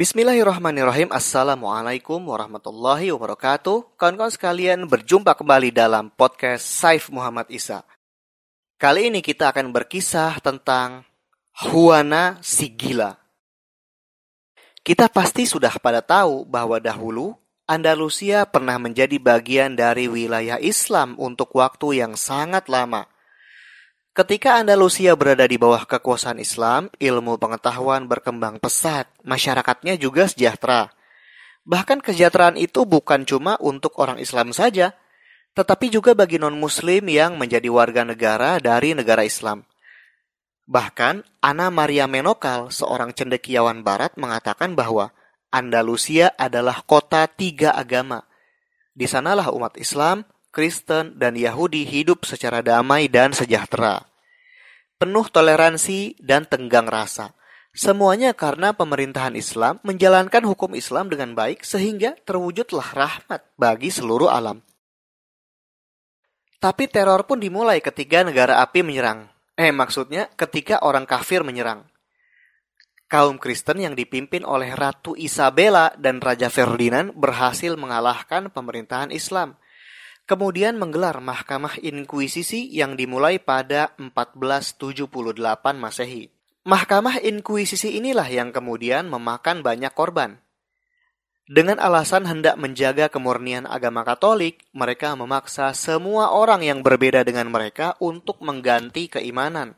Bismillahirrahmanirrahim. Assalamualaikum warahmatullahi wabarakatuh. Kawan-kawan sekalian, berjumpa kembali dalam podcast Saif Muhammad Isa. Kali ini kita akan berkisah tentang Huana si gila. Kita pasti sudah pada tahu bahwa dahulu Andalusia pernah menjadi bagian dari wilayah Islam untuk waktu yang sangat lama. Ketika Andalusia berada di bawah kekuasaan Islam, ilmu pengetahuan berkembang pesat, masyarakatnya juga sejahtera. Bahkan kesejahteraan itu bukan cuma untuk orang Islam saja, tetapi juga bagi non-Muslim yang menjadi warga negara dari negara Islam. Bahkan, Ana Maria Menokal, seorang cendekiawan barat, mengatakan bahwa Andalusia adalah kota tiga agama. Di sanalah umat Islam, Kristen, dan Yahudi hidup secara damai dan sejahtera. Penuh toleransi dan tenggang rasa. Semuanya karena pemerintahan Islam menjalankan hukum Islam dengan baik sehingga terwujudlah rahmat bagi seluruh alam. Tapi teror pun dimulai ketika negara api menyerang. Eh, maksudnya ketika orang kafir menyerang. Kaum Kristen yang dipimpin oleh Ratu Isabella dan Raja Ferdinand berhasil mengalahkan pemerintahan Islam kemudian menggelar Mahkamah Inkuisisi yang dimulai pada 1478 Masehi. Mahkamah Inkuisisi inilah yang kemudian memakan banyak korban. Dengan alasan hendak menjaga kemurnian agama Katolik, mereka memaksa semua orang yang berbeda dengan mereka untuk mengganti keimanan.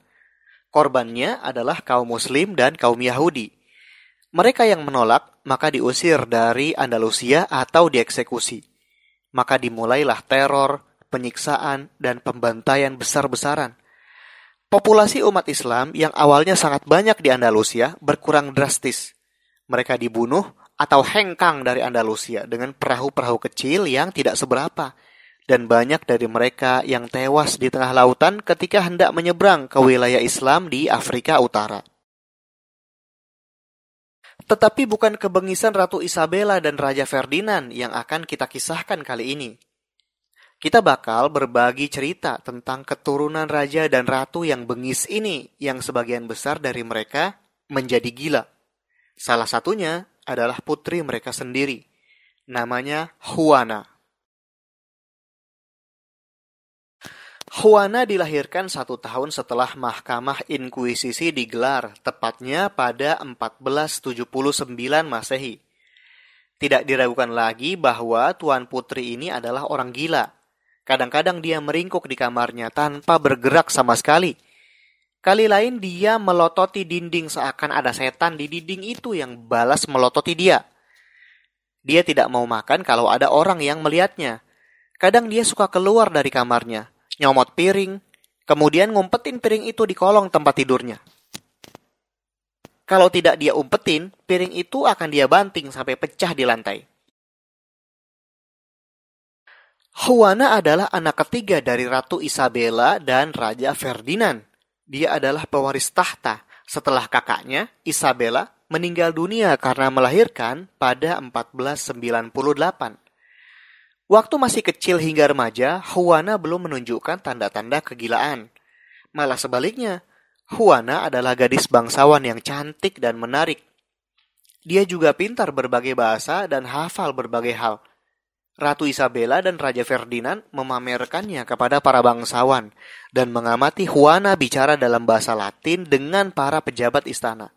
Korbannya adalah kaum Muslim dan kaum Yahudi. Mereka yang menolak maka diusir dari Andalusia atau dieksekusi maka dimulailah teror, penyiksaan, dan pembantaian besar-besaran. Populasi umat Islam yang awalnya sangat banyak di Andalusia berkurang drastis. Mereka dibunuh atau hengkang dari Andalusia dengan perahu-perahu kecil yang tidak seberapa. Dan banyak dari mereka yang tewas di tengah lautan ketika hendak menyeberang ke wilayah Islam di Afrika Utara. Tetapi bukan kebengisan Ratu Isabella dan Raja Ferdinand yang akan kita kisahkan kali ini. Kita bakal berbagi cerita tentang keturunan raja dan ratu yang bengis ini, yang sebagian besar dari mereka menjadi gila. Salah satunya adalah putri mereka sendiri, namanya Juana. Juana dilahirkan satu tahun setelah Mahkamah Inkuisisi digelar, tepatnya pada 1479 Masehi. Tidak diragukan lagi bahwa Tuan Putri ini adalah orang gila. Kadang-kadang dia meringkuk di kamarnya tanpa bergerak sama sekali. Kali lain dia melototi dinding seakan ada setan di dinding itu yang balas melototi dia. Dia tidak mau makan kalau ada orang yang melihatnya. Kadang dia suka keluar dari kamarnya, nyomot piring, kemudian ngumpetin piring itu di kolong tempat tidurnya. Kalau tidak dia umpetin, piring itu akan dia banting sampai pecah di lantai. Juana adalah anak ketiga dari Ratu Isabella dan Raja Ferdinand. Dia adalah pewaris tahta setelah kakaknya, Isabella, meninggal dunia karena melahirkan pada 1498. Waktu masih kecil hingga remaja, Huana belum menunjukkan tanda-tanda kegilaan. Malah sebaliknya, Huana adalah gadis bangsawan yang cantik dan menarik. Dia juga pintar berbagai bahasa dan hafal berbagai hal. Ratu Isabella dan Raja Ferdinand memamerkannya kepada para bangsawan dan mengamati Juana bicara dalam bahasa Latin dengan para pejabat istana.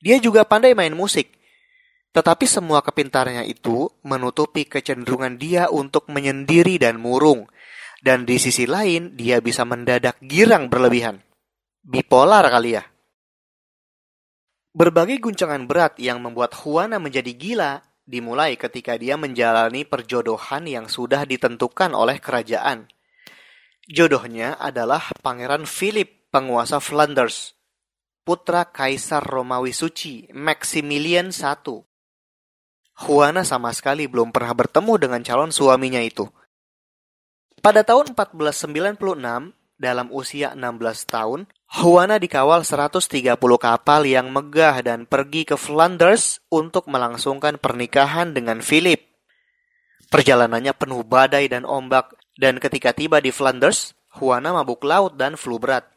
Dia juga pandai main musik tetapi semua kepintarannya itu menutupi kecenderungan dia untuk menyendiri dan murung. Dan di sisi lain, dia bisa mendadak girang berlebihan. Bipolar kali ya. Berbagai guncangan berat yang membuat Juana menjadi gila dimulai ketika dia menjalani perjodohan yang sudah ditentukan oleh kerajaan. Jodohnya adalah Pangeran Philip, penguasa Flanders, putra Kaisar Romawi Suci, Maximilian I. Juana sama sekali belum pernah bertemu dengan calon suaminya itu. Pada tahun 1496, dalam usia 16 tahun, Juana dikawal 130 kapal yang megah dan pergi ke Flanders untuk melangsungkan pernikahan dengan Philip. Perjalanannya penuh badai dan ombak, dan ketika tiba di Flanders, Juana mabuk laut dan flu berat.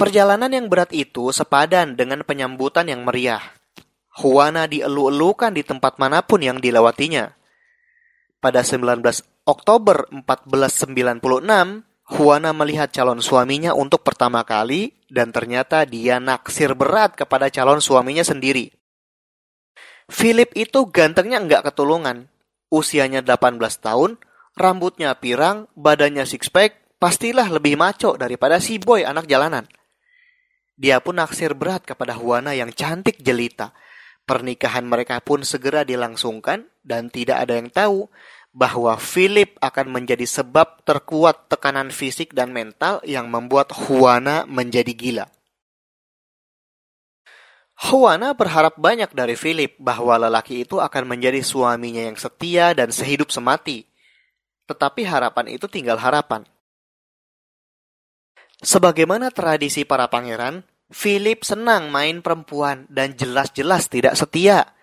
Perjalanan yang berat itu sepadan dengan penyambutan yang meriah. Juana dielu-elukan di tempat mana pun yang dilewatinya. Pada 19 Oktober 1496, Juana melihat calon suaminya untuk pertama kali dan ternyata dia naksir berat kepada calon suaminya sendiri. Philip itu gantengnya nggak ketulungan. Usianya 18 tahun, rambutnya pirang, badannya six pack, pastilah lebih maco daripada si boy anak jalanan. Dia pun naksir berat kepada Juana yang cantik jelita. Pernikahan mereka pun segera dilangsungkan dan tidak ada yang tahu bahwa Philip akan menjadi sebab terkuat tekanan fisik dan mental yang membuat Juana menjadi gila. Juana berharap banyak dari Philip bahwa lelaki itu akan menjadi suaminya yang setia dan sehidup semati. Tetapi harapan itu tinggal harapan. Sebagaimana tradisi para pangeran, Philip senang main perempuan dan jelas-jelas tidak setia.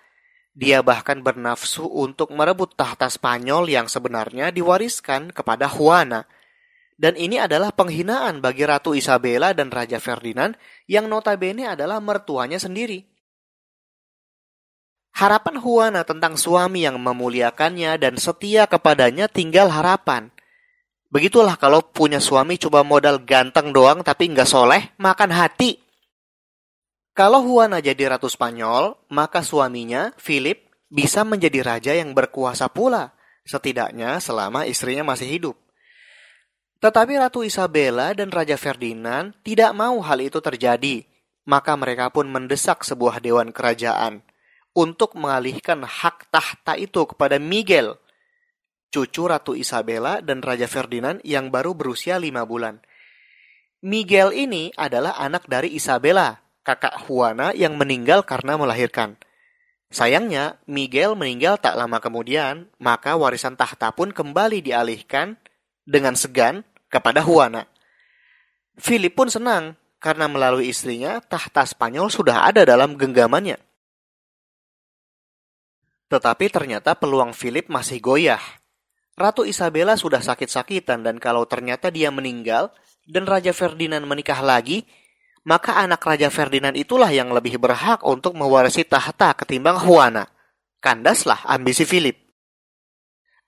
Dia bahkan bernafsu untuk merebut tahta Spanyol yang sebenarnya diwariskan kepada Juana. Dan ini adalah penghinaan bagi Ratu Isabella dan Raja Ferdinand yang notabene adalah mertuanya sendiri. Harapan Juana tentang suami yang memuliakannya dan setia kepadanya tinggal harapan. Begitulah kalau punya suami coba modal ganteng doang tapi nggak soleh, makan hati. Kalau Juana jadi ratu Spanyol, maka suaminya, Philip, bisa menjadi raja yang berkuasa pula, setidaknya selama istrinya masih hidup. Tetapi Ratu Isabella dan Raja Ferdinand tidak mau hal itu terjadi, maka mereka pun mendesak sebuah dewan kerajaan untuk mengalihkan hak tahta itu kepada Miguel, cucu Ratu Isabella dan Raja Ferdinand yang baru berusia lima bulan. Miguel ini adalah anak dari Isabella, kakak Juana yang meninggal karena melahirkan. Sayangnya, Miguel meninggal tak lama kemudian, maka warisan tahta pun kembali dialihkan dengan segan kepada Juana. Philip pun senang karena melalui istrinya tahta Spanyol sudah ada dalam genggamannya. Tetapi ternyata peluang Philip masih goyah. Ratu Isabella sudah sakit-sakitan dan kalau ternyata dia meninggal dan Raja Ferdinand menikah lagi, maka anak Raja Ferdinand itulah yang lebih berhak untuk mewarisi tahta ketimbang Juana. Kandaslah ambisi Philip.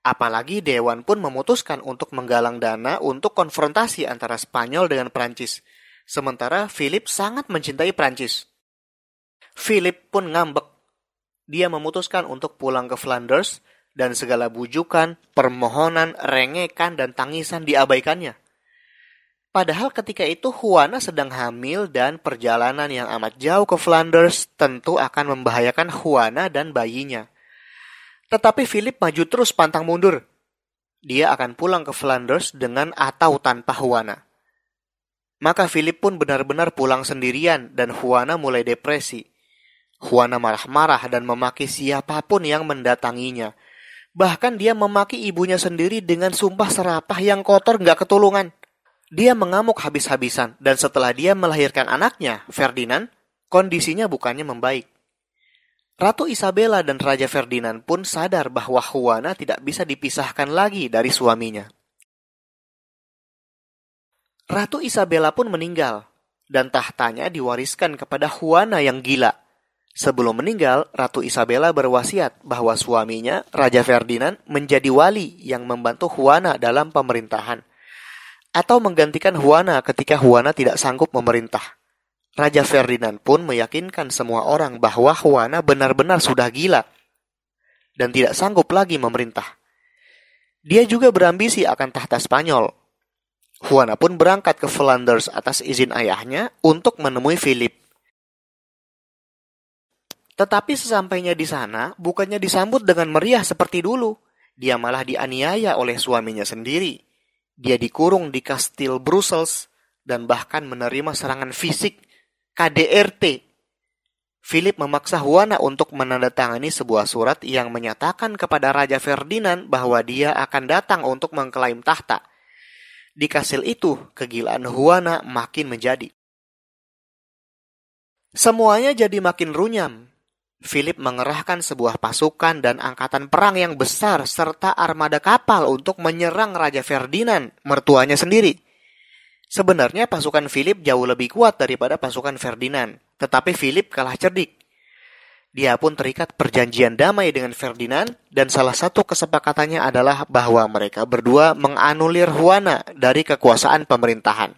Apalagi Dewan pun memutuskan untuk menggalang dana untuk konfrontasi antara Spanyol dengan Prancis. Sementara Philip sangat mencintai Prancis. Philip pun ngambek. Dia memutuskan untuk pulang ke Flanders dan segala bujukan, permohonan, rengekan, dan tangisan diabaikannya. Padahal ketika itu Juana sedang hamil dan perjalanan yang amat jauh ke Flanders tentu akan membahayakan Juana dan bayinya. Tetapi Philip maju terus pantang mundur. Dia akan pulang ke Flanders dengan atau tanpa Juana. Maka Philip pun benar-benar pulang sendirian dan Juana mulai depresi. Juana marah-marah dan memaki siapa pun yang mendatanginya. Bahkan dia memaki ibunya sendiri dengan sumpah serapah yang kotor gak ketulungan. Dia mengamuk habis-habisan dan setelah dia melahirkan anaknya, Ferdinand, kondisinya bukannya membaik. Ratu Isabella dan Raja Ferdinand pun sadar bahwa Juana tidak bisa dipisahkan lagi dari suaminya. Ratu Isabella pun meninggal, dan tahtanya diwariskan kepada Juana yang gila. Sebelum meninggal, Ratu Isabella berwasiat bahwa suaminya, Raja Ferdinand, menjadi wali yang membantu Juana dalam pemerintahan atau menggantikan Juana ketika Juana tidak sanggup memerintah. Raja Ferdinand pun meyakinkan semua orang bahwa Juana benar-benar sudah gila dan tidak sanggup lagi memerintah. Dia juga berambisi akan tahta Spanyol. Juana pun berangkat ke Flanders atas izin ayahnya untuk menemui Philip. Tetapi sesampainya di sana, bukannya disambut dengan meriah seperti dulu. Dia malah dianiaya oleh suaminya sendiri. Dia dikurung di kastil Brussels dan bahkan menerima serangan fisik KDRT. Philip memaksa Juana untuk menandatangani sebuah surat yang menyatakan kepada Raja Ferdinand bahwa dia akan datang untuk mengklaim tahta. Di kastil itu, kegilaan Juana makin menjadi. Semuanya jadi makin runyam Philip mengerahkan sebuah pasukan dan angkatan perang yang besar serta armada kapal untuk menyerang Raja Ferdinand, mertuanya sendiri. Sebenarnya pasukan Philip jauh lebih kuat daripada pasukan Ferdinand, tetapi Philip kalah cerdik. Dia pun terikat perjanjian damai dengan Ferdinand dan salah satu kesepakatannya adalah bahwa mereka berdua menganulir Juana dari kekuasaan pemerintahan.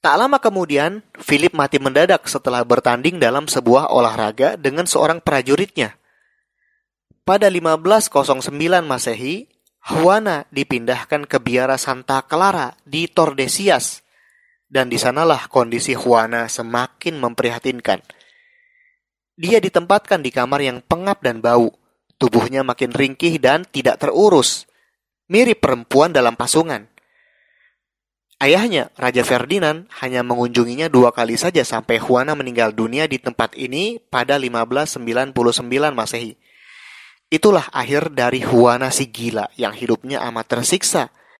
Tak lama kemudian, Philip mati mendadak setelah bertanding dalam sebuah olahraga dengan seorang prajuritnya. Pada 1509 Masehi, Juana dipindahkan ke biara Santa Clara di Tordesillas, dan di sanalah kondisi Juana semakin memprihatinkan. Dia ditempatkan di kamar yang pengap dan bau. Tubuhnya makin ringkih dan tidak terurus. Mirip perempuan dalam pasungan. Ayahnya, Raja Ferdinand, hanya mengunjunginya dua kali saja sampai Juana meninggal dunia di tempat ini pada 1599 Masehi. Itulah akhir dari Juana si gila yang hidupnya amat tersiksa